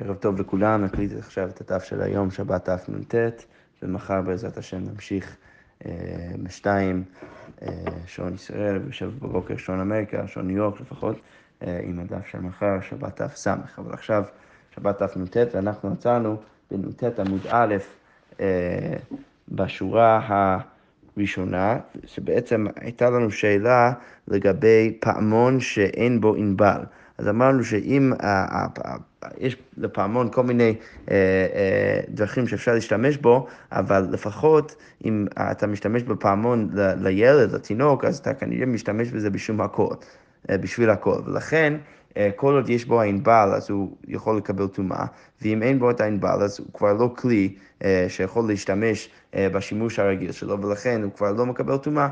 ערב טוב לכולם, נקליט עכשיו את הדף של היום, שבת תנ"ט, ומחר בעזרת השם נמשיך אה, משתיים, אה, שעון ישראל, ושב בבוקר שעון אמריקה, שעון ניו יורק לפחות, אה, עם הדף של מחר, שבת תס. אבל עכשיו שבת תנ"ט, ואנחנו עצרנו בנ"ט עמוד א', בשורה הראשונה, שבעצם הייתה לנו שאלה לגבי פעמון שאין בו ענבל. אז אמרנו שאם יש לפעמון כל מיני אה, אה, דרכים שאפשר להשתמש בו, אבל לפחות אם אתה משתמש בפעמון לילד, לתינוק, אז אתה כנראה משתמש בזה בשום הכל, אה, בשביל הכל. ולכן, כל עוד יש בו ענבל, אז הוא יכול לקבל טומאה, ואם אין בו את הענבל, אז הוא כבר לא כלי שיכול להשתמש בשימוש הרגיל שלו, ולכן הוא כבר לא מקבל טומאה.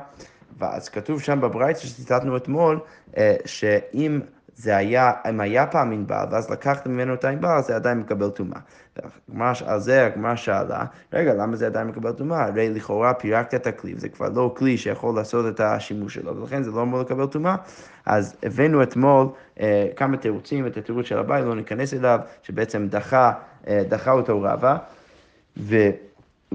ואז כתוב שם בברייתא שציטטנו אתמול, שאם זה היה, אם היה פעם ענבל, ואז לקחת ממנו את הענבל, זה עדיין מקבל טומאה. על זה הגמרא שאלה, רגע, למה זה עדיין מקבל טומאה? הרי לכאורה פירקת את הכלי, זה כבר לא כלי שיכול לעשות את השימוש שלו, ולכן זה לא אמור לקבל טומאה. אז הבאנו אתמול אה, כמה תירוצים, את התירוץ של הבית, לא ניכנס אליו, שבעצם דחה, אה, דחה אותו רבה. ו...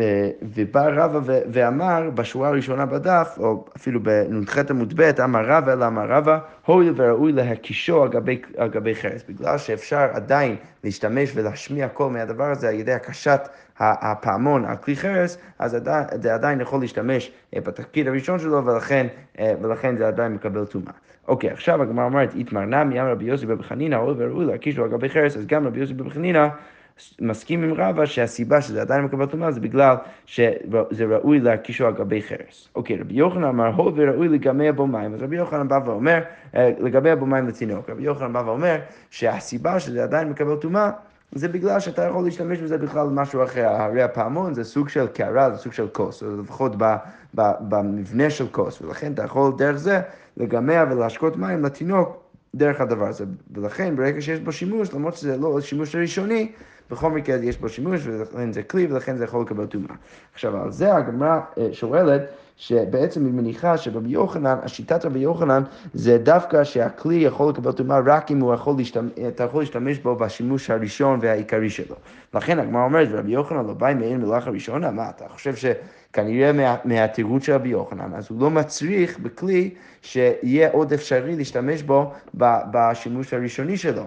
אה, ובא רבא ואמר בשורה הראשונה בדף, או אפילו בנ"ח עמוד ב', אמר רבא אמר רבא, הואיל וראוי להקישו על גבי, גבי חרס, בגלל שאפשר עדיין להשתמש ולהשמיע קול מהדבר הזה על ידי הקשת הפעמון על כלי חרס, אז זה עדיין יכול להשתמש אה, בתפקיד הראשון שלו, ולכן, אה, ולכן זה עדיין מקבל טומאה. אוקיי, עכשיו הגמרא אומרת, איתמר נמי, אמר רבי יוסי בבן חנינא, הואיל וראוי להקישו על גבי חרס, אז גם רבי יוסי בבן חנינא מסכים עם רבא שהסיבה שזה עדיין מקבל טומאה זה בגלל שזה ראוי להקישו על גבי חרס. אוקיי, רבי יוחנן אמר, הו וראוי לגמא בו מים. אז רבי יוחנן בא ואומר, אה, לגבי בו מים לתינוק. רבי יוחנן בא ואומר שהסיבה שזה עדיין מקבל טומאה זה בגלל שאתה יכול להשתמש בזה בכלל למשהו אחר. הרי הפעמון זה סוג של קערה, זה סוג של כוס, או לפחות במבנה של כוס, ולכן אתה יכול דרך זה לגמא ולהשקות מים לתינוק דרך הדבר הזה. ולכן ברגע שיש בו שימוש, למרות שזה לא שימוש ראשוני, בכל מקרה יש בו שימוש ולכן זה כלי ולכן זה יכול לקבל טומאה. עכשיו על זה הגמרא אה, שואלת שבעצם היא מניחה שרבי יוחנן, השיטת רבי יוחנן זה דווקא שהכלי יכול לקבל טומאה רק אם הוא יכול להשתמש, אתה יכול להשתמש בו בשימוש הראשון והעיקרי שלו. לכן הגמרא אומרת, רבי יוחנן לא בא עם מעין מלאכה ראשונה, מה אתה חושב שכנראה מה, מהתירוץ של רבי יוחנן, אז הוא לא מצריך בכלי שיהיה עוד אפשרי להשתמש בו בשימוש הראשוני שלו.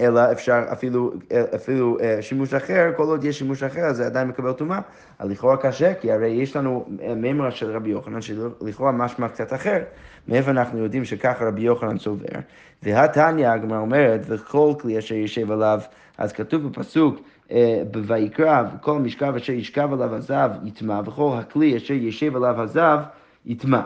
אלא אפשר אפילו, אפילו אה, שימוש אחר, כל עוד יש שימוש אחר, אז זה עדיין מקבל טומאה. לכאורה קשה, כי הרי יש לנו אה, מימרה של רבי יוחנן, שלכאורה משמע קצת אחר. מאיפה אנחנו יודעים שככה רבי יוחנן סובר? והתניא, הגמרא אומרת, וכל כלי אשר יושב עליו, אז כתוב בפסוק, אה, בויקרא, כל משכב אשר ישכב עליו הזב יטמע, וכל הכלי אשר ישב עליו הזב יטמע.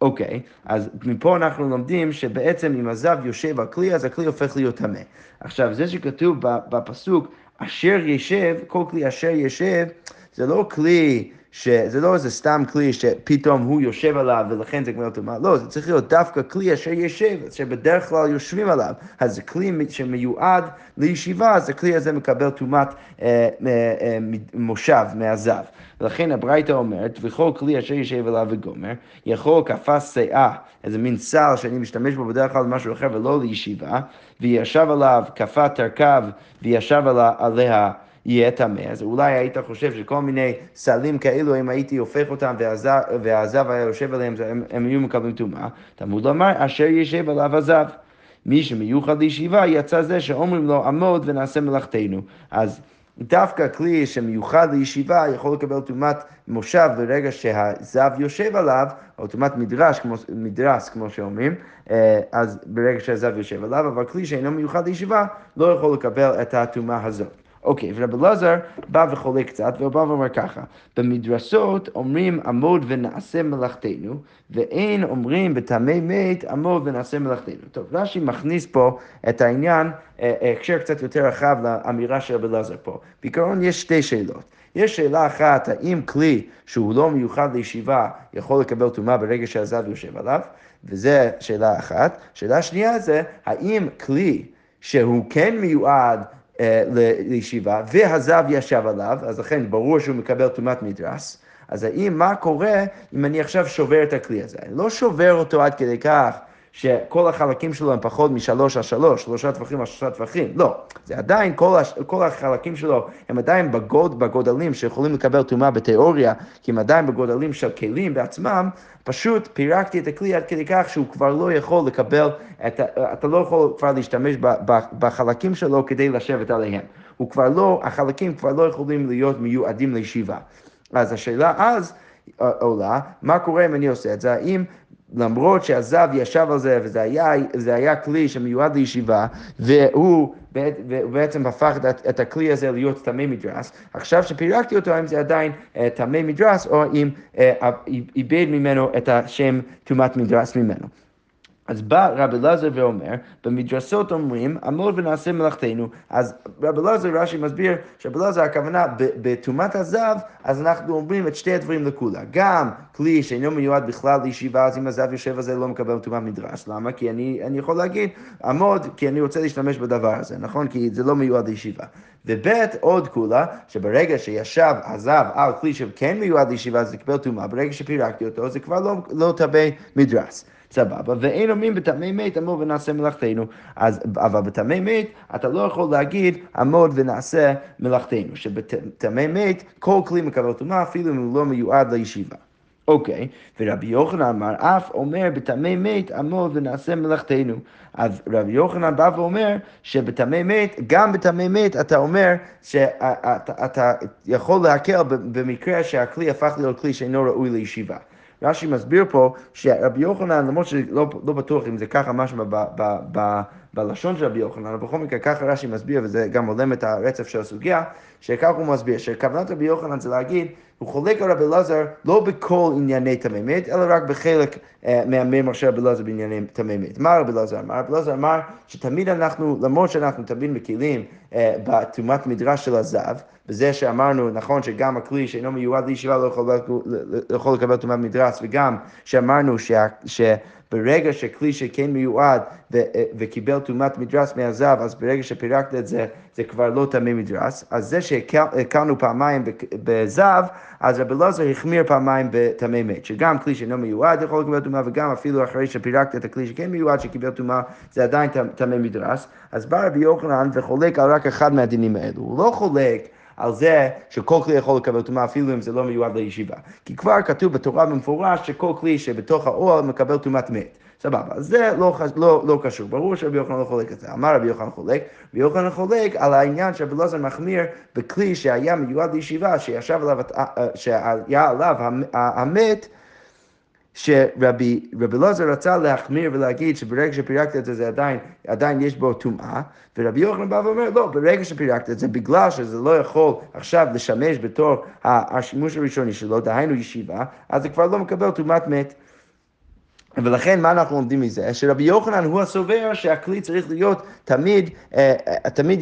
אוקיי, אז מפה אנחנו לומדים שבעצם אם הזב יושב על כלי, אז הכלי הופך להיות טמא. עכשיו, זה שכתוב בפסוק, אשר ישב, כל כלי אשר ישב, זה לא כלי שזה לא איזה סתם כלי שפתאום הוא יושב עליו ולכן זה גמר טומאה, לא, זה צריך להיות דווקא כלי אשר יושב, שבדרך כלל יושבים עליו. אז זה כלי שמיועד לישיבה, אז הכלי הזה מקבל טומאת אה, אה, אה, מושב מהזב. ולכן הברייתא אומרת, וכל כלי אשר יושב עליו וגומר, יכול כפה שאה, איזה מין סל שאני משתמש בו בדרך כלל למשהו אחר ולא לישיבה, וישב עליו כפה תרכב וישב עליה יהיה טמא, אז אולי היית חושב שכל מיני סלים כאלו, אם הייתי הופך אותם והזב היה יושב עליהם, הם, הם היו מקבלים טומאה. תלמוד לומר, אשר ישב עליו הזב. מי שמיוחד לישיבה יצא זה שאומרים לו עמוד ונעשה מלאכתנו. אז דווקא כלי שמיוחד לישיבה יכול לקבל טומאת מושב ברגע שהזב יושב עליו, או טומאת מדרש, כמו, מדרס, כמו שאומרים, אה, אז ברגע שהזב יושב עליו, אבל כלי שאינו מיוחד לישיבה לא יכול לקבל את הטומאה הזאת. אוקיי, ורבי אלעזר בא וחולק קצת, והוא בא ואומר ככה, במדרסות אומרים עמוד ונעשה מלאכתנו, ואין אומרים בטמא מת עמוד ונעשה מלאכתנו. טוב, רש"י מכניס פה את העניין, אה, אה, הקשר קצת יותר רחב לאמירה של רבי אלעזר פה. בעיקרון יש שתי שאלות. יש שאלה אחת, האם כלי שהוא לא מיוחד לישיבה יכול לקבל טומאה ברגע שהזב יושב עליו? וזו שאלה אחת. שאלה שנייה זה, האם כלי שהוא כן מיועד לישיבה, והזב ישב עליו, אז לכן ברור שהוא מקבל טומאת מדרס. אז האם, מה קורה אם אני עכשיו שובר את הכלי הזה? אני לא שובר אותו עד כדי כך שכל החלקים שלו הם פחות משלוש על שלוש, שלושה טווחים על שלושה טווחים, לא, זה עדיין, כל, הש, כל החלקים שלו הם עדיין בגוד, בגודלים שיכולים לקבל טומאה בתיאוריה, כי הם עדיין בגודלים של כלים בעצמם, פשוט פירקתי את הכלי עד כדי כך שהוא כבר לא יכול לקבל, את, אתה לא יכול כבר להשתמש בחלקים שלו כדי לשבת עליהם. הוא כבר לא, החלקים כבר לא יכולים להיות מיועדים לישיבה. אז השאלה אז עולה, מה קורה אם אני עושה את זה? האם למרות שהזב ישב על זה, וזה היה, היה כלי שמיועד לישיבה, והוא בעצם הפך את, הכלי הזה להיות טמא מדרס, עכשיו שפירקתי אותו, האם זה עדיין טמא uh, מדרס, או אם uh, איבד ממנו את השם טומאת מדרס ממנו. אז בא רבי אלעזר ואומר, במדרסות אומרים, עמוד ונעשה מלאכתנו. אז רבי אלעזר, רש"י מסביר שרבי אלעזר הכוונה, בטומאת הזב, אז אנחנו אומרים את שתי הדברים לכולה. גם כלי שאינו מיועד בכלל לישיבה, אז אם הזב יושב על זה לא מקבל טומאת מדרש. למה? כי אני, אני יכול להגיד, עמוד, כי אני רוצה להשתמש בדבר הזה, נכון? כי זה לא מיועד לישיבה. וב' עוד כולה, שברגע שישב הזב על כלי שכן מיועד לישיבה, זה קיבל טומאה, ברגע שפירקתי אותו, זה כבר לא, לא תבי מדרס. סבבה, ואין אומרים בטמא מת עמוד ונעשה מלאכתנו. אז, אבל בטמא מת אתה לא יכול להגיד עמוד ונעשה מלאכתנו, שבטמא מת כל כלי מקבל טומאה אפילו אם הוא לא מיועד לישיבה. אוקיי, ורבי יוחנן אמר, אף אומר בטמא מת עמוד ונעשה מלאכתנו. אז רבי יוחנן בא ואומר שבטמא מת, גם בטמא מת אתה אומר שאתה יכול להקל במקרה שהכלי הפך להיות כלי שאינו ראוי לישיבה. רש"י מסביר פה שרבי יוחנן, למרות שלא לא בטוח אם זה ככה משהו ב, ב, ב, בלשון של רבי יוחנן, אבל בכל מקרה ככה רש"י מסביר, וזה גם הולם את הרצף של הסוגיה, שככה הוא מסביר, שכוונת רבי יוחנן זה להגיד, הוא חולק על רבי אלעזר לא בכל ענייני תמימית, אלא רק בחלק uh, מהמימר של רבי אלעזר בענייני תמימית. מה רבי אלעזר אמר? רבי אלעזר אמר שתמיד אנחנו, למרות שאנחנו תמיד מקילים uh, בטומאת מדרש של הזב, בזה שאמרנו, נכון, שגם הכלי שאינו מיועד לישיבה לא יכול, לא יכול לקבל טומאת מדרס, וגם שאמרנו שה, שברגע שכלי שכן מיועד ו, וקיבל טומאת מדרס מהזב, אז ברגע שפירקת את זה, זה כבר לא טמא מדרס. אז זה שהקלנו פעמיים בזב, אז רבי אלעזר החמיר פעמיים בטמא מת, שגם כלי שאינו מיועד יכול לקבל טומאה, וגם אפילו אחרי שפירקת את הכלי שכן מיועד שקיבל טומאה, זה עדיין טמא מדרס. אז בא רבי יוחנן וחולק על רק אחד מהדינים האלו. הוא לא חולק על זה שכל כלי יכול לקבל טומאה אפילו אם זה לא מיועד לישיבה. כי כבר כתוב בתורה במפורש שכל כלי שבתוך האוהל מקבל טומאת מת. סבבה, אז זה לא, לא, לא קשור, ברור שרבי יוחנן לא חולק את זה. אמר רבי יוחנן חולק, רבי יוחנן חולק על העניין שרבי אלעזר מחמיר בכלי שהיה מיועד לישיבה, שישב עליו, אה, אה, שהיה עליו המת, שרבי אלעזר רצה להחמיר ולהגיד שברגע שפירקת את זה, זה עדיין, עדיין יש בו טומאה, ורבי יוחנן בא ואומר, לא, ברגע שפירקת את זה, בגלל שזה לא יכול עכשיו לשמש בתור השימוש הראשוני שלו, דהיינו ישיבה, אז זה כבר לא מקבל טומאת מת. ולכן מה אנחנו לומדים מזה? שרבי יוחנן הוא הסובר שהכלי צריך להיות תמיד, אה, אה, תמיד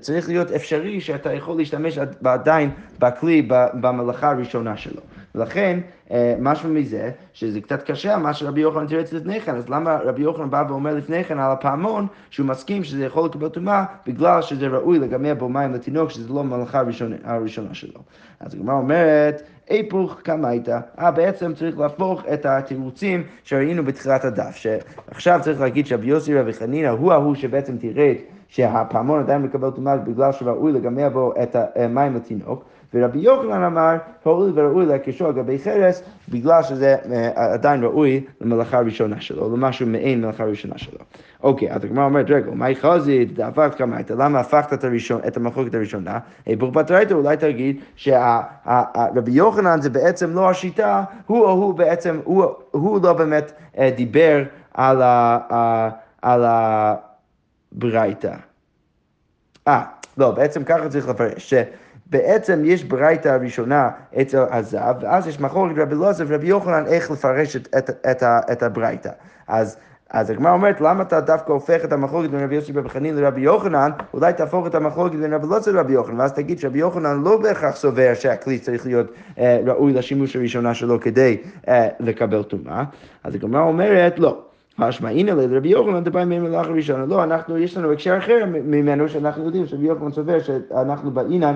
צריך להיות אפשרי שאתה יכול להשתמש עדיין בכלי במלאכה הראשונה שלו. ולכן אה, משהו מזה, שזה קצת קשה מה שרבי יוחנן תירץ לפני כן, אז למה רבי יוחנן בא ואומר לפני כן על הפעמון שהוא מסכים שזה יכול לקבל טומאה בגלל שזה ראוי לגמע בו מים לתינוק שזה לא המלאכה הראשונה, הראשונה שלו. אז הגמרא אומרת היפוך קמייתא, אה בעצם צריך להפוך את התירוצים שראינו בתחילת הדף, שעכשיו צריך להגיד שרבי יוסי רבי חנינא הוא ההוא שבעצם תירץ שהפעמון עדיין מקבל טומאה בגלל שראוי לגמע בו את המים לתינוק. ורבי יוחנן אמר, הואיל וראוי להקישו על גבי חרס, בגלל שזה אה, עדיין ראוי למלאכה הראשונה שלו, למשהו מעין מלאכה הראשונה שלו. אוקיי, אז הגמרא אומרת, רגע, מהי חזית, דאבק כמייתא, למה הפכת את, הראשון, את המחלוקת הראשונה? היפוך בתרייתא, אולי תגיד שרבי יוחנן זה בעצם לא השיטה, הוא או הוא בעצם, הוא, הוא לא באמת אה, דיבר על, על הברייתא. אה, לא, בעצם ככה צריך לפרש, בעצם יש ברייתא הראשונה אצל הזב, ואז יש מחלוקת רבי אלעזר ורבי יוחנן איך לפרש את, את, את, את הברייתא. אז אז הגמרא אומרת, למה אתה דווקא הופך את המחלוקת בין רבי יוסי רבי חנין לרבי יוחנן, אולי תהפוך את המחלוקת בין רבי אלעזר לרבי יוחנן, ואז תגיד שרבי יוחנן לא בהכרח סובר שהכלי צריך להיות אה, ראוי לשימוש הראשונה שלו כדי אה, לקבל טומאה. אז הגמרא אומרת, לא. משמע הנה לרבי יוחנן דבר ממלאכה ראשונה. לא, אנחנו, יש לנו הקשר אחר ממנו שאנחנו יודעים שרבי יוחנן סובר שאנחנו באינן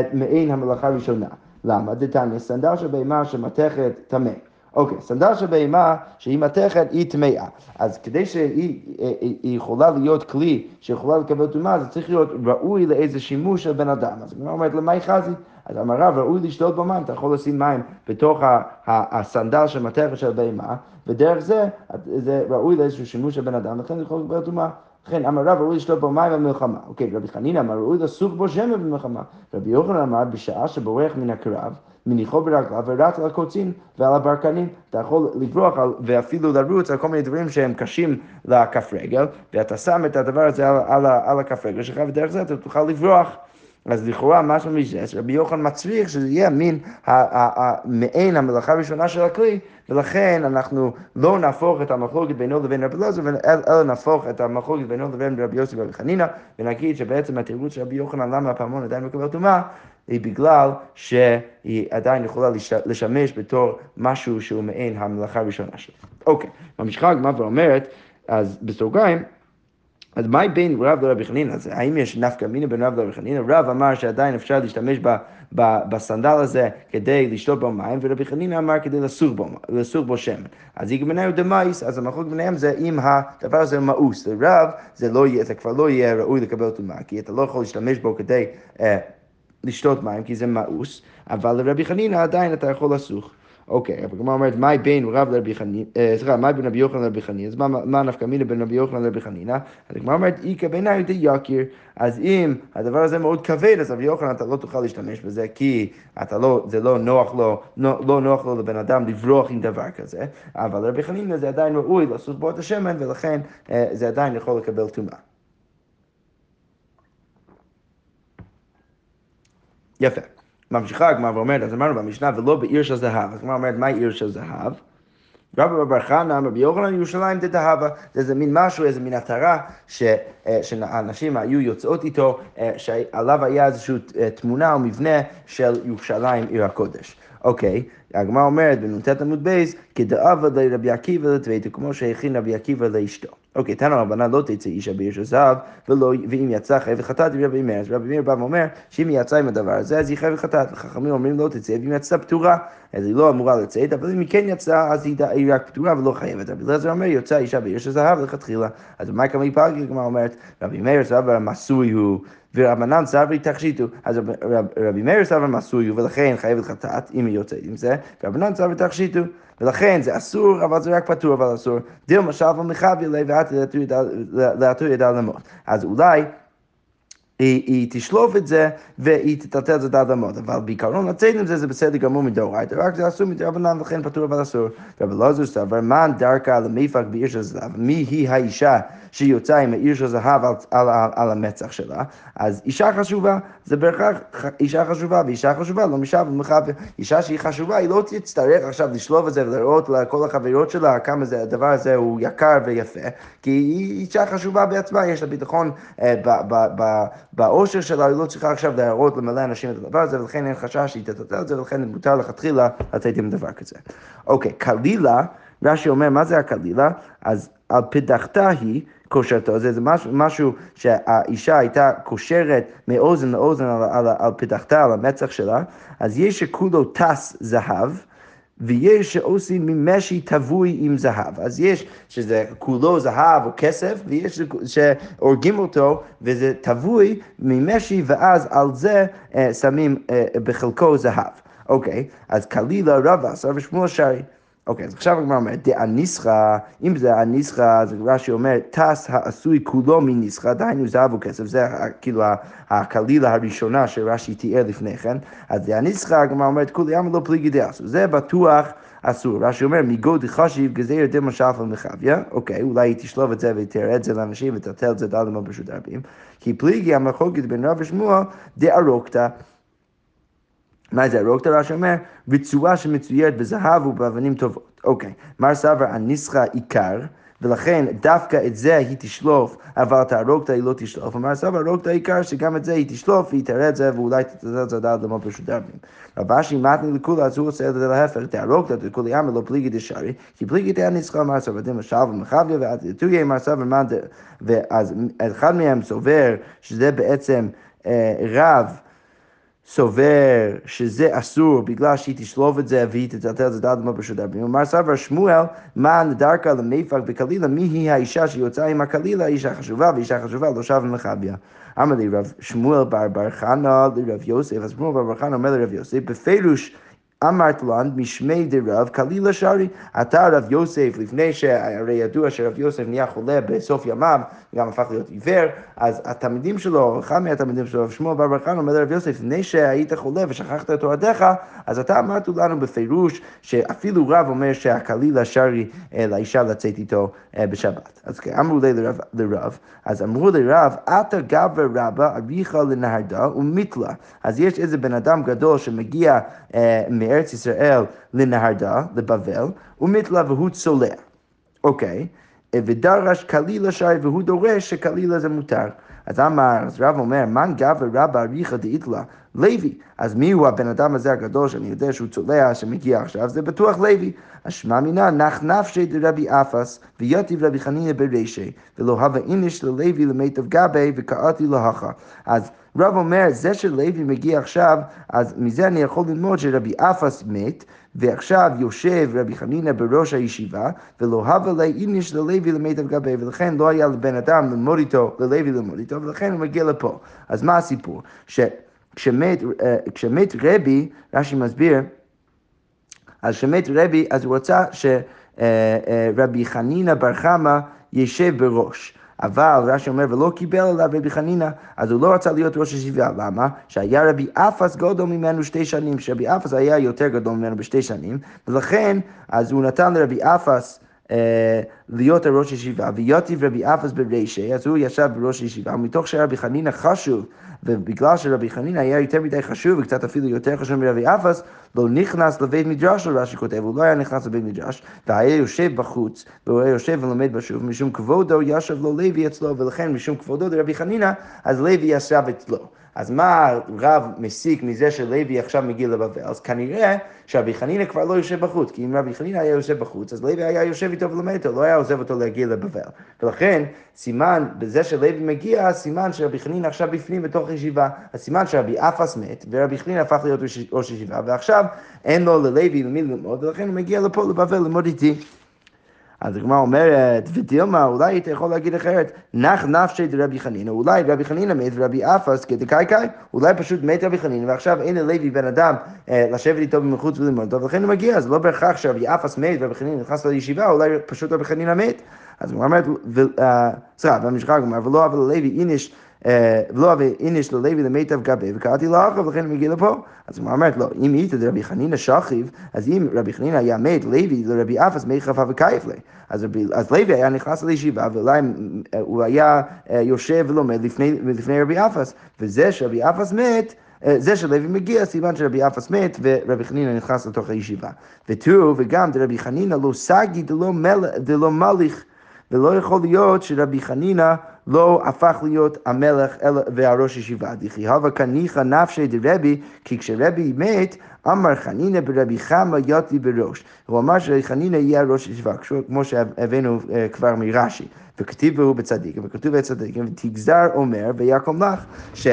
את מעין המלאכה הראשונה. למה? דתניא, סנדל של בהמה שמתכת טמא. אוקיי, סנדל של בהמה שהיא מתכת היא טמאה. אז כדי שהיא יכולה להיות כלי שיכולה לקבל טומאה, זה צריך להיות ראוי לאיזה שימוש של בן אדם. אז הגמרא אומרת, למאי חזי? אז אמר רב, ראוי לשתות בו מים, אתה יכול לשים מים בתוך הסנדל של מתכת של בהמה, ודרך זה, זה ראוי לאיזשהו שימוש של בן אדם, לכן זה יכול לקבל טומאה. לכן אמר רב ראוי לשתות בו מים במלחמה. אוקיי, רבי חנינא אמר ראוי לסוג בו שמן במלחמה. רבי יוחנן אמר בשעה שבורח מן הקרב, מניחו ברגליו ורץ על הקוצים ועל הברקנים. אתה יכול לברוח על, ואפילו לרוץ על כל מיני דברים שהם קשים לכף רגל, ואתה שם את הדבר הזה על, על, על הכף רגל שלך, ודרך זה אתה תוכל לברוח. אז לכאורה משהו מזה, רבי יוחנן מצריך שזה יהיה מין מעין המלאכה הראשונה של הכלי, ולכן אנחנו לא נהפוך את המחלוקת בינו לבין רבי אלעזר, אלא נהפוך את המחלוקת בינו לבין רבי יוסי ורבי חנינא, ונגיד שבעצם התירוץ של רבי יוחנן למה הפעמון עדיין מקבל טומאה, היא בגלל שהיא עדיין יכולה לשמש בתור משהו שהוא מעין המלאכה הראשונה שלו. אוקיי, ממשיכה הגמרא ואומרת, אז בסוגריים, אז מה בין רב לרבי חנינא? האם יש נפקא מינה בין רב לרבי חנינא? רב אמר שעדיין אפשר להשתמש בסנדל הזה כדי לשתות בו מים, ורבי חנינא אמר כדי לסוג בו, לסוג בו שמן. אז איגא ביניהם דמייס, אז המחלוק ביניהם זה אם הדבר הזה מאוס. לרב זה, לא יהיה, זה כבר לא יהיה ראוי לקבל טומאה, כי אתה לא יכול להשתמש בו כדי אה, לשתות מים, כי זה מאוס, אבל לרבי חנינא עדיין אתה יכול לסוך. אוקיי, אבל הגמרא אומרת, מהי בין רב לרבי חנינא, אה, סליחה, מהי בין רבי יוחנן לרבי חנינא? אז מה נפקא מינה בין רבי יוחנן לרבי חנינא? אז הגמרא אומרת, איכא בעיניי יקיר. אז אם הדבר הזה מאוד כבד, אז רבי יוחנן אתה לא תוכל להשתמש בזה, כי אתה לא, זה לא נוח לו, לא, נוח לו לבן אדם לברוח עם דבר כזה, אבל לרבי חנינא זה עדיין ראוי לעשות בו את השמן, ולכן אה, זה עדיין יכול לקבל טומאה. יפה. ממשיכה הגמרא ואומרת, אז אמרנו במשנה, ולא בעיר של זהב. אז הגמרא אומרת, מהי עיר של זהב? רבי בר חנא, רבי יוחנן, ירושלים דתהבה. זה איזה מין משהו, איזה מין עטרה, אה, שהנשים היו יוצאות איתו, אה, שעליו היה איזושהי אה, תמונה או מבנה של ירושלים, עיר הקודש. אוקיי, הגמרא אומרת בנ"ט עמוד בייס, כדאבה לרבי עקיבא לטביתו, כמו שהכין רבי עקיבא לאשתו. אוקיי, תנא רבנן לא תצא אישה בעיר של זהב, ואם יצא חייב חטאת רבי מאיר, אז רבי מאיר בא ואומר שאם היא יצאה עם הדבר הזה, אז היא חייבת חטאת. וחכמים אומרים לא תצא, ואם יצאה פטורה, אז היא לא אמורה לצאת, אבל אם היא כן יצאה, אז היא רק פטורה ולא חייבת. רבי אליעזר אומר, יוצאה אישה בעיר של זהב לכתחילה. אז במאי קמיפלגי, גמרא אומרת, רבי מאיר סבר משוי הוא. ורבנן סברי תכשיט הוא. אז רבי מאיר סבר משוי ולכן חייבת חטאת, אם היא יוצאת עם זה, ורבנן סברי תכשיט הוא. ולכן זה אסור, אבל זה רק פטור, אבל אסור. דילמא שלפא ומחויא ליה ואתי לאתויי, דילמא. אז אולי... היא, היא תשלוף את זה והיא תטלטל את זה עד. אבל בעיקרון לצאת עם זה זה בסדר גמור מדאורייתא, רק זה אסור מדרבנן וכן פטור אבל אסור. רבי אלעזר סבר, מן דרכה למפק בעיר של זהב, מי היא האישה שיוצאה עם העיר של זהב על, על, על, על המצח שלה? אז אישה חשובה, זה בהכרח אישה חשובה, ואישה חשובה לא משב ומחבר. אישה שהיא חשובה, היא לא תצטרך עכשיו לשלוף את זה ולראות לכל החברות שלה כמה זה, הדבר הזה הוא יקר ויפה, כי היא אישה חשובה בעצמה, יש לה ביטחון אה, ב, ב, ב, באושר שלה, היא לא צריכה עכשיו להראות למלא אנשים את הדבר הזה, ולכן אין חשש שהיא תטטל את זה, ולכן מותר לכתחילה לצאת עם דבר כזה. אוקיי, קלילה, רש"י אומר, מה זה הקלילה? אז על פדחתה היא קושרתו, זה, זה משהו, משהו שהאישה הייתה קושרת מאוזן לאוזן על, על, על פדחתה, על המצח שלה, אז יש שכולו טס זהב, ויש שעושים ממשי טבוי עם זהב. אז יש שזה כולו זהב או כסף, ויש שהורגים אותו וזה טבוי ממשי, ואז על זה אה, שמים אה, בחלקו זהב. אוקיי, אז קלילה רבה עשר ושמואל שרי. אוקיי, אז עכשיו הגמרא אומרת, דאניסחא, אם זה הניסחא, אז רש"י אומר, טס העשוי כולו מניסחא, דהיינו זהב וכסף, זה כאילו הקלילה הראשונה שרש"י תיאר לפני כן, אז דאניסחא, הגמרא אומרת, כולי עמא לא פליגי דאסו, זה בטוח אסור. רש"י אומר, מגוד חשיב גזיר דמא שפל מחביה, אוקיי, אולי היא תשלוף את זה ותראה את זה לאנשים ותתל את זה דל דמו ברשות הרבים, כי פליגי המחוקת בין רב ושמואל דארוקתא. מה זה הרוקתא? רש"י אומר, רצועה שמצוירת בזהב ובאבנים טובות. אוקיי, מר סבר הניסחה עיקר, ולכן דווקא את זה היא תשלוף, אבל את הרוקתא היא לא תשלוף. אמר סבא, הרוקתא העיקר שגם את זה היא תשלוף, והיא תראה את זה, ואולי תתזל את זה עד למות פשוט דרבים. רב אשי מתני לכולה, אז הוא עושה את זה להפך, תהרוקתא דכולי עמא לא פליגי דשארי, כי פליגי תהיה ניסחה אמר סבא דמא שלווה ומחביה, ואז תויה אמר סבא ואז אחד מהם סובר שזה בעצם אה, רב סובר שזה אסור בגלל שהיא תשלוב את זה והיא תטלטל את זה דעת מה ברשות הרבים. אמר סבר שמואל, מה נדרקה למיפק בקלילה, מי היא האישה שיוצאה עם הקלילה, אישה חשובה ואישה חשובה לא שווה למכביה. אמר לי רב שמואל בר בר חנה לרב יוסף, אז שמואל בר בר חנה אומר לרב יוסף, בפירוש אמרת לן משמי דרב קלילה שרי, אתה רב יוסף, לפני שהרי ידוע שרב יוסף נהיה חולה בסוף ימיו, גם הפך להיות עיוור, אז התלמידים שלו, אחד מהתלמידים שלו, רב שמואל בר בר חנא אומר לרב יוסף, לפני שהיית חולה ושכחת את תורתך, אז אתה אמרת לנו בפירוש שאפילו רב אומר שהקלילה שרי אה, לאישה לצאת איתו אה, בשבת. אז אמרו לי לרב, לרב, אז אמרו לרב, אתה גבר רבה אביך לנהרדה ומתלה. אז יש איזה בן אדם גדול שמגיע אה, מארץ ישראל לנהרדה, לבבל, ומתלה והוא צולע. אוקיי, ודרש קלילה שי והוא דורש שקלילה זה מותר. אז אמר, אז רב אומר, מן גבר רבא אריכא דאיתלה, לוי. אז מי הוא הבן אדם הזה הגדול שאני יודע שהוא צולע, שמגיע עכשיו? זה בטוח לוי. אז שמע מינא, נח נפשי דרבי אפס, ויתיב רבי חנינא ברישי, ולא הווה איניש ללוי למיטב גבי, וקראתי להכה. אז רב אומר, זה שלוי מגיע עכשיו, אז מזה אני יכול ללמוד שרבי אפס מת, ועכשיו יושב רבי חנינא בראש הישיבה, ולא הווה לי איניש ללוי למיטב גבי, ולכן לא היה לבן אדם ללמוד איתו, ללוי ללמוד איתו, ולכן הוא מגיע לפה. אז מה הסיפור? שכשמת, אה, כשמת רבי, רש"י מסביר, אז כשמת רבי, אז הוא רצה שרבי חנינא בר חמא יישב בראש. אבל רש"י אומר, ולא קיבל עליו רבי חנינא, אז הוא לא רצה להיות ראש ישיבה. למה? שהיה רבי אפס גדול ממנו שתי שנים, שרבי אפס היה יותר גדול ממנו בשתי שנים, ולכן, אז הוא נתן לרבי אפס אה, להיות הראש ישיבה, ויוטיב רבי אפס ברישי, אז הוא ישב בראש ישיבה, ומתוך שרבי חנינא חשוב, ובגלל שרבי חנינא היה יותר מדי חשוב, וקצת אפילו יותר חשוב מרבי אפס, לא נכנס לבית מדרש, רש"י כותב, הוא לא היה נכנס לבית מדרש, והיה יושב בחוץ, והוא היה יושב ולומד בשוב, משום כבודו ישב לו לוי אצלו, ולכן משום כבודו לרבי חנינא, אז לוי ישב אצלו. אז מה רב מסיק מזה שלוי עכשיו מגיע לבבל? אז כנראה שרבי חנינא כבר לא יושב בחוץ, כי אם רבי חנינא היה יושב בחוץ, אז לוי היה יושב איתו ולומד איתו, לא היה עוזב אותו להגיע לבבל. ולכן, סימן, בזה שלוי מגיע, סימן שרבי חנינא עכשיו בפנים בתוך ישיבה. הסימן שרבי אפס מת, ורבי חנינא הפך להיות ראש ישיבה, ועכשיו אין לו ללוי למי ללמוד, ולכן הוא מגיע לפה לבבל ללמוד איתי. אז הגמרא אומרת, ודילמה, אולי היית יכול להגיד אחרת, נח נפשי דרבי חנינא, אולי רבי חנינא מת ורבי אפס כדקאי אולי פשוט מת רבי חנינא, ועכשיו אין ללוי בן אדם אה, לשבת איתו מחוץ וללמוד אותו, ולכן הוא מגיע, אז לא בהכרח שרבי אפס מת ורבי חנינא נכנס לישיבה, אולי פשוט רבי חנינא מת. אז הוא אומרת, אה, סליחה, במשחק הוא אומר, ולא אבל ללוי איניש אה, ולא אבי איניש ללוי למיטב גבי, וקראתי לאחר, ולכן הוא מגיע לפה. אז הוא אומרת לו, אם היית לרבי חנינא שכיב, אז אם רבי חנינא היה מת לוי לרבי אפס מי חפה וקייף לי. אז, אז לוי היה נכנס לישיבה, ואולי אה, הוא היה אה, יושב ולומד לפני, לפני רבי אפס, וזה שרבי אפס מת, זה שלוי מגיע, סימן שרבי אפס מת ורבי חנינא נכנס לתוך הישיבה. ותו, וגם דרבי חנינא לא סגי דלא מליך, ולא יכול להיות שרבי חנינא לא הפך להיות המלך והראש ישיבה. דכי הווה כניחא נפשי דרבי, כי כשרבי מת, אמר חנינא ברבי חמא יותי בראש. הוא אמר שחנינא יהיה ראש ישיבה, כמו שהבאנו אה, כבר מרש"י. וכתיב בו בצדיקים, וכתוב בצדיקים, ותגזר אומר ויקום לך, ש...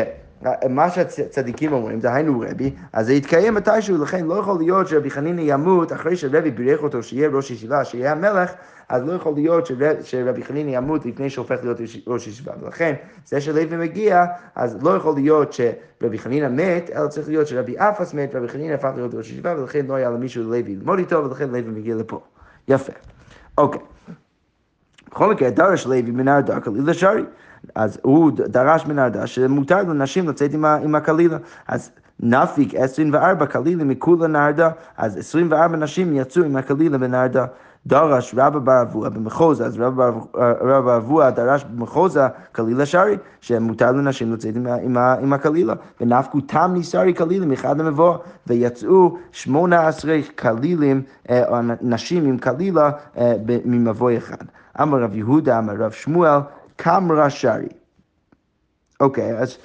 מה שהצדיקים אומרים, דהיינו רבי, אז זה יתקיים מתישהו, לכן לא יכול להיות שרבי חנינא ימות אחרי שרבי בירך אותו שיהיה ראש ישיבה, שיהיה המלך, אז לא יכול להיות שרב, שרבי חנינא ימות לפני שהופך להיות ראש ישיבה. ולכן, זה שלוי מגיע, אז לא יכול להיות שרבי חנינא מת, אלא צריך להיות שרבי אפס מת, רבי חנינא הפך להיות ראש ישיבה, ולכן לא היה למישהו לוי ללמוד איתו, ולכן לוי מגיע לפה. יפה. אוקיי. בכל מקרה, דרש לוי מנהרדה קלילה שרי. אז הוא דרש מנהרדה שמותר לנשים לצאת עם, הקלילה. אז נפיק 24 קלילים מכולה נהרדה, אז 24 נשים יצאו עם הקלילה בנהרדה. דרש רבא בר אבוה במחוזה, אז רבא אבוה דרש במחוזה קלילה שרי, שמותר לנשים לצאת עם, עם, עם הקלילה. ונפקו תמני שרי קלילים אחד למבוא, ויצאו שמונה עשרה קלילים, אה, נשים עם קלילה אה, ממבוא אחד. אמר רב יהודה, אמר רב שמואל, קמרה שרי. אוקיי, אז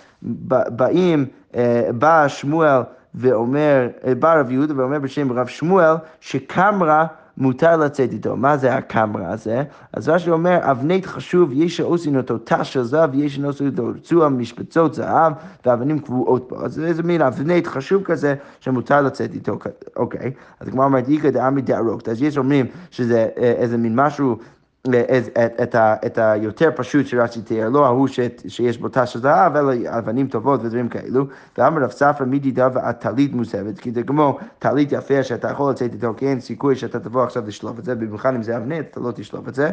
באים, אה, בא שמואל ואומר, בא רב יהודה ואומר בשם רב שמואל, שקמרה מותר לצאת איתו. מה זה הקמרה הזה? אז רש"י אומר, אבנית חשוב, יש שעושים אותו תא של זהב, ויש שעושים אותו רצוע משפצות זהב, ואבנים קבועות בו. אז איזה מין אבנית חשוב כזה, שמותר לצאת איתו. אוקיי, אז כמו אומרת, איכא דעמי דערוקת. אז יש אומרים שזה אה, איזה מין משהו... את, ה, את היותר פשוט שרש"י תיאר, לא ההוא ש, שיש בו תא של זהב, אלא אבנים טובות ודברים כאלו. ואמר רב ספרא מדידה ועד טלית מוסבת, כי זה כמו טלית יפה שאתה יכול לצאת איתו, כי אין סיכוי שאתה תבוא עכשיו לשלוף את זה, במיוחד אם זה אבנית, אתה לא תשלוף את זה.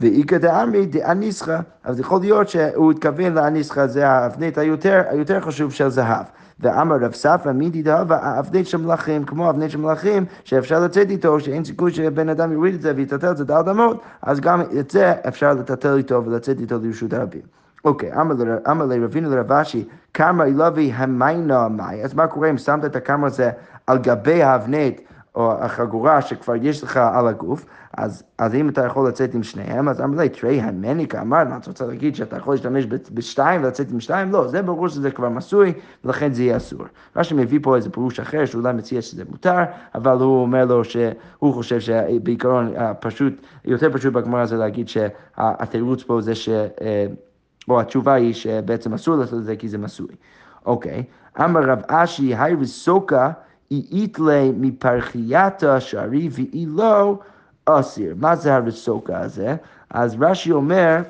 ואיכא דאמרי דאניסחא, אז יכול להיות שהוא התכוון לאניסחא, זה האבנית היותר, היותר חשוב של זהב. ואמר רב ספרא מידי דהבה אבנית של מלאכים, כמו אבנית של מלאכים, שאפשר לצאת איתו, שאין סיכוי שבן אדם יוריד את זה ויטטל את זה דל דמות, אז גם את זה אפשר לטטל איתו ולצאת איתו לרשות הרבים. אוקיי, אמר לרבינו לרב אשי, כמה אילובי המיינה מאי, אז מה קורה אם שמת את הכמה הזה על גבי האבנית או החגורה שכבר יש לך על הגוף, אז, אז אם אתה יכול לצאת עם שניהם, אז אמר לי, תראי, המניקה אמר, מה אתה רוצה להגיד שאתה יכול להשתמש בשתיים ולצאת עם שתיים? לא, זה ברור שזה כבר מסוי, ולכן זה יהיה אסור. רש"י מביא פה איזה פירוש אחר, שאולי מציע שזה מותר, אבל הוא אומר לו שהוא חושב שבעיקרון פשוט, יותר פשוט בגמרא זה להגיד שהתירוץ פה זה ש... אה, או התשובה היא שבעצם אסור לעשות את זה כי זה מסוי. אוקיי, אמר רב אשי, היי וסוקה, אית לי מפרחייתא שערי ואי לא אסיר. מה זה הרסוקה הזה? אז רש"י אומר,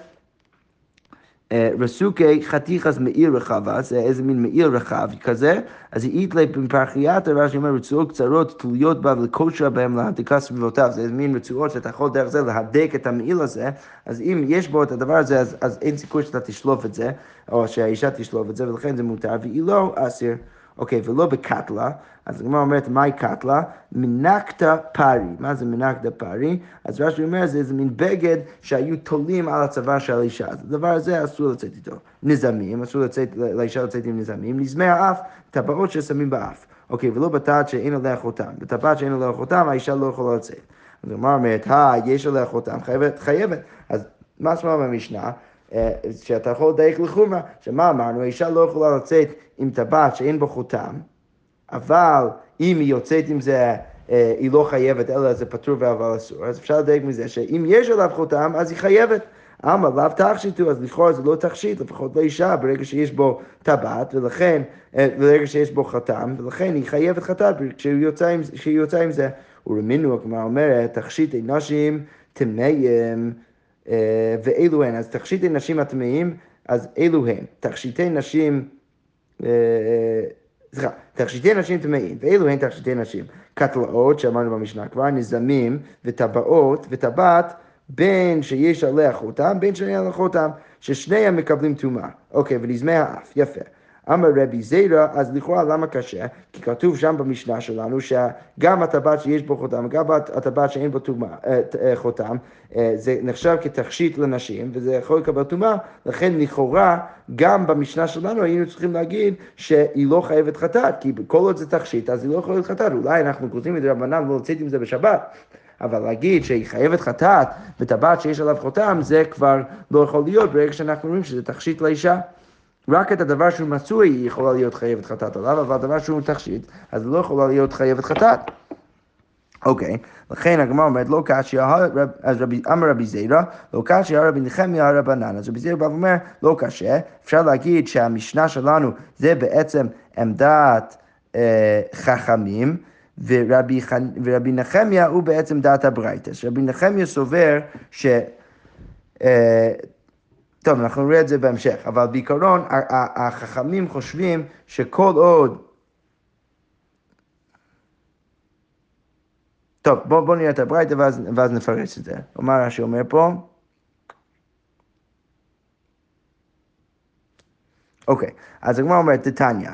אה, רסוקי חתיכס מעיר רחבה, זה איזה מין מעיר רחב כזה, אז אית לי מפרחייתא, רש"י אומר, רצועות קצרות תלויות בה ולקושר בהם להדקה סביבותיו, זה איזה מין רצועות שאתה יכול דרך זה להדק את המעיל הזה, אז אם יש בו את הדבר הזה, אז, אז אין סיכוי שאתה תשלוף את זה, או שהאישה תשלוף את זה, ולכן זה מותר, ואי לא אסיר. אוקיי, ולא בקטלה, אז הגמרא אומרת, מהי קטלה? מנקתא פרי. מה זה מנקתא פרי? אז רש"י אומר, זה איזה מין בגד שהיו תולים על הצוואר של האישה. אז הדבר הזה אסור לצאת איתו. נזמים, אסור לצאת, לאישה לצאת עם נזמים. נזמי האף, טבעות ששמים באף. אוקיי, ולא בטעת שאין עליה חותם. בטבעת שאין עליה חותם, האישה לא יכולה לצאת. אז הגמרא אומרת, היי, יש עליה חותם, חייבת, חייבת. אז מה שמע במשנה? אה, שאתה יכול לדייק לחומרה, שמה אמרנו, האישה לא יכולה לצאת עם טבעת שאין בו חותם, אבל אם היא יוצאת עם זה, אה, היא לא חייבת, אלא זה פטור ואבל אסור, אז אפשר לדייק מזה שאם יש עליו חותם, אז היא חייבת. אמר לאו תכשיטו, אז לכאורה זה לא תכשיט, לפחות לאישה, ברגע שיש בו טבעת, ולכן, אה, ברגע שיש בו חתם, ולכן היא חייבת חטאת כשהיא יוצאה עם, זה. ורמינו, הגמרא אומרת, תכשיטי נשים טמאים אה, ואלו הן. אז תכשיטי נשים הטמאים, אז אלו הן. תכשיטי נשים, סליחה, תכשיטי נשים טמאים, ואלו הן תכשיטי נשים. קטלאות, שאמרנו במשנה כבר, נזמים וטבעות, וטבעת בין שיש עליה חותם, בין שאין עליה חותם, ששניהם מקבלים טומאה. אוקיי, ונזמי האף, יפה. אמר רבי זיירא, אז לכאורה למה קשה? כי כתוב שם במשנה שלנו שגם הטבעת שיש בו חותם, גם הטבעת שאין בו תומה, אה, אה, חותם, אה, זה נחשב כתכשיט לנשים, וזה יכול לקבל טומאה, לכן לכאורה גם במשנה שלנו היינו צריכים להגיד שהיא לא חייבת חטאת, כי כל עוד זה תכשיט אז היא לא להיות חטאת, אולי אנחנו כותבים את רבנן ולא לצאת עם זה בשבת. אבל להגיד שהיא חייבת חטאת בטבעת שיש עליו חותם, זה כבר לא יכול להיות ברגע שאנחנו רואים שזה תכשיט לאישה. רק את הדבר שהוא מצוי היא יכולה להיות חייבת חטאת עליו, אבל הדבר שהוא תכשיט, אז לא יכולה להיות חייבת חטאת. אוקיי. לכן הגמרא אומרת, לא קשיא, אז אמר רבי זירא, לא קשיא רבי נחמיה רבנן. אז רבי זירא בא ואומר, לא קשה, אפשר להגיד שהמשנה שלנו זה בעצם עמדת אה, חכמים, ורבי, ורבי נחמיה הוא בעצם דעת הברייתא. רבי נחמיה סובר ש... אה, טוב, אנחנו נראה את זה בהמשך, אבל בעיקרון החכמים חושבים שכל עוד... טוב, בואו בוא נראה את הברייתא ואז, ואז נפרש את זה. מה רש"י אומר פה? אוקיי, אז הגמרא אומרת, תתניא.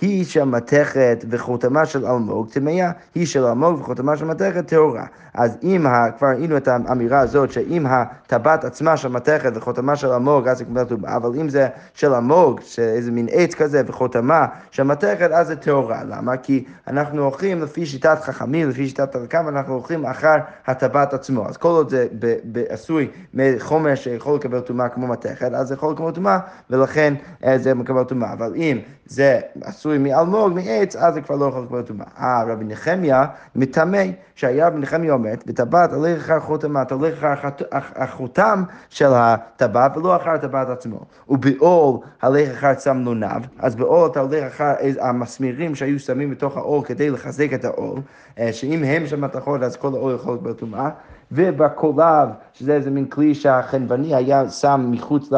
היא של מתכת וחותמה של אלמוג טמאה, היא של אלמוג וחותמה של מתכת טהורה. אז אם, ה, כבר ראינו את האמירה הזאת, שאם הטבעת עצמה של מתכת וחותמה של אלמוג, אז זה כבר טומאה, אבל אם זה של אלמוג, שאיזה מין עץ כזה וחותמה של מתכת, אז זה טהורה. למה? כי אנחנו הולכים לפי שיטת חכמים, לפי שיטת תרקם, אנחנו הולכים אחר הטבעת עצמו. אז כל עוד זה עשוי מחומר שיכול לקבל טומאה כמו מתכת, אז זה יכול לקבל טומאה, ולכן אה, זה מקבל טומאה. אבל אם זה... עשוי מאלמוג, מעץ, אז זה כבר לא יכול לקבל טומאה. אה, רבי נחמיה מטמא, שהיה רבי נחמיה אומר, בטבעת הולך אחר חותמה, אתה הולך אחר החותם של הטבעת ולא אחר הטבעת עצמו. ובעול הולך אחר צמנוניו, אז בעול אתה הולך אחר המסמירים שהיו שמים בתוך העול כדי לחזק את העול, אה, שאם הם שם מתכות אז כל העול יכול לקבל טומאה. ובקולב, שזה איזה מין כלי שהחנווני היה שם מחוץ ל...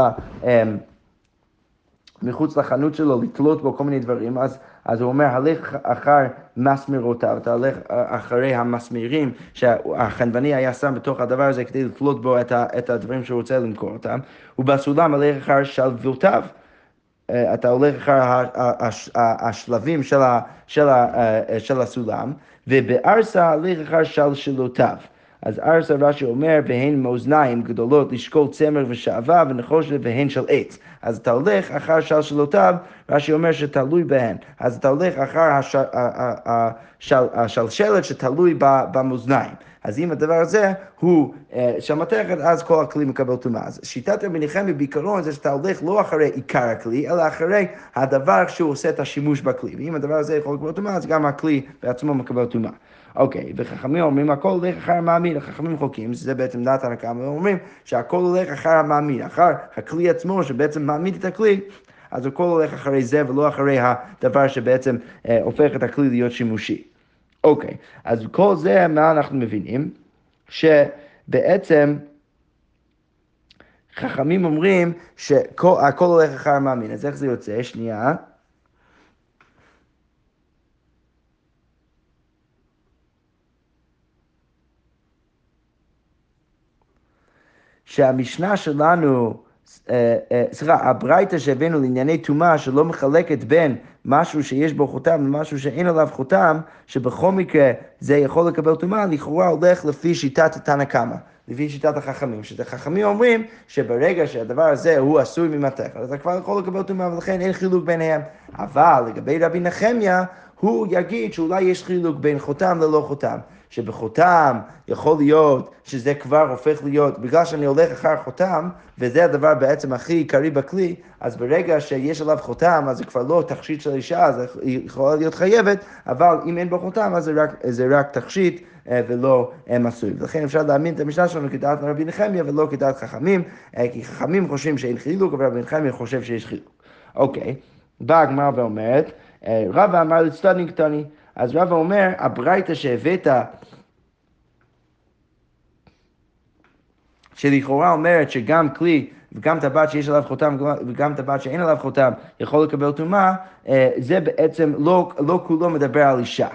מחוץ לחנות שלו לתלות בו כל מיני דברים, אז, אז הוא אומר, הלך אחר מסמרותיו, אתה הולך אחרי המסמירים שהחנווני היה שם בתוך הדבר הזה כדי לתלות בו את, ה, את הדברים שהוא רוצה למכור אותם, ובסולם הלך אחר שלוותיו. אה, אתה הולך אחר השלבים של, ה, של, ה, אה, של הסולם, ובארסה הלך אחר שלשלותיו. אז ארסה רש"י אומר, והן מאזניים גדולות לשקול צמר ושעווה ונחושת והן של עץ. אז אתה הולך אחר שלשלותיו, רש"י אומר שתלוי בהן. אז אתה הולך אחר השלשלת שתלוי במאזניים. אז אם הדבר הזה הוא אה, של מתכת, אז כל הכלי מקבל טומאה. אז שיטת נחמיה בעיקרון זה שאתה הולך לא אחרי עיקר הכלי, אלא אחרי הדבר שהוא עושה את השימוש בכלי. ואם הדבר הזה יכול לקבל טומאה, אז גם הכלי בעצמו מקבל טומאה. אוקיי, וחכמים אומרים הכל הולך אחר המאמין, החכמים חוקים, שזה בעצם דעת הנקמה, ואומרים שהכל הולך אחר המאמין, אחר הכלי עצמו שבעצם מעמיד את הכלי. אז הכל הולך אחרי זה ולא אחרי הדבר שבעצם אה, הופך את הכלי להיות שימושי. אוקיי, אז כל זה, מה אנחנו מבינים? שבעצם חכמים אומרים שהכל הולך אחר המאמין. אז איך זה יוצא? שנייה. שהמשנה שלנו, סליחה, הברייתא שהבאנו לענייני טומאה שלא מחלקת בין משהו שיש בו חותם למשהו שאין עליו חותם, שבכל מקרה זה יכול לקבל טומאה, לכאורה הולך לפי שיטת תנא קמא. לפי שיטת החכמים, החכמים אומרים שברגע שהדבר הזה הוא עשוי ממתכת, אז אתה כבר יכול לקבל טומאה ולכן אין חילוק ביניהם. אבל לגבי רבי נחמיה, הוא יגיד שאולי יש חילוק בין חותם ללא חותם. שבחותם יכול להיות שזה כבר הופך להיות, בגלל שאני הולך אחר חותם, וזה הדבר בעצם הכי עיקרי בכלי, אז ברגע שיש עליו חותם, אז זה כבר לא תכשיט של אישה, אז היא יכולה להיות חייבת, אבל אם אין בו חותם, אז זה רק, זה רק תכשיט. אה, ולא מסוי. ולכן אפשר להאמין את המשנה שלנו כדעת רבי נחמיה ולא כדעת חכמים, אה, כי חכמים חושבים שאין חילוק, אבל רבי נחמיה חושב שיש חילוק. אוקיי, באה הגמרא ואומרת, אה, רבא אמר לצטדני קטני, אז רבא אומר, הברייתא שהבאת, שלכאורה אומרת שגם כלי וגם טבעת שיש עליו חותם וגם טבעת שאין עליו חותם יכול לקבל טומאה, זה בעצם לא, לא כולו מדבר על אישה.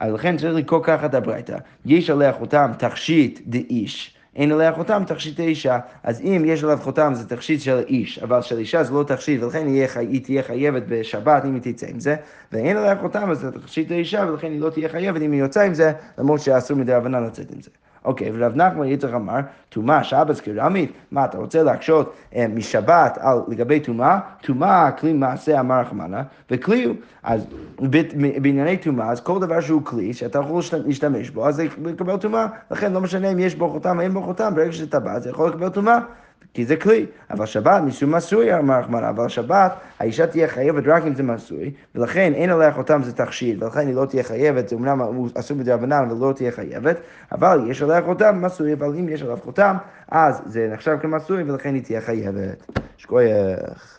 אז לכן צריך לקרוא ככה את הברייתא. יש עליה חותם תכשיט דאיש. אין עליה חותם תכשיט האישה. אז אם יש עליו חותם זה תכשיט של איש, אבל של אישה זה לא תכשיט, ולכן היא, היא תהיה חייבת בשבת אם היא תצא עם זה, ואין עליה חותם אז זה תכשיט האישה, ולכן היא לא תהיה חייבת אם היא יוצאה עם זה, למרות שאסור מדי הבנה לצאת עם זה. אוקיי, ורב נחמן יצחק אמר, טומאה שבת קרמית, מה אתה רוצה להקשות אה, משבת על לגבי טומאה? טומאה כלי מעשה אמר רחמנה, וכלי הוא, אז בענייני טומאה, אז כל דבר שהוא כלי שאתה יכול להשתמש בו, אז זה יקבל טומאה, לכן לא משנה אם יש בו חותם או אין בו חותם, ברגע שזה טבעת זה יכול לקבל טומאה. כי זה כלי. אבל שבת משום מסוי, אמר רחמנה, אבל שבת האישה תהיה חייבת רק אם זה מסוי, ולכן אין עליה חותם זה תכשיל, ולכן היא לא תהיה חייבת, זה אמנם אסור אבל לא תהיה חייבת, אבל יש עליה חותם מסוי, אבל אם יש עליו חותם, אז זה נחשב כמסוי, ולכן היא תהיה חייבת. שכוייך.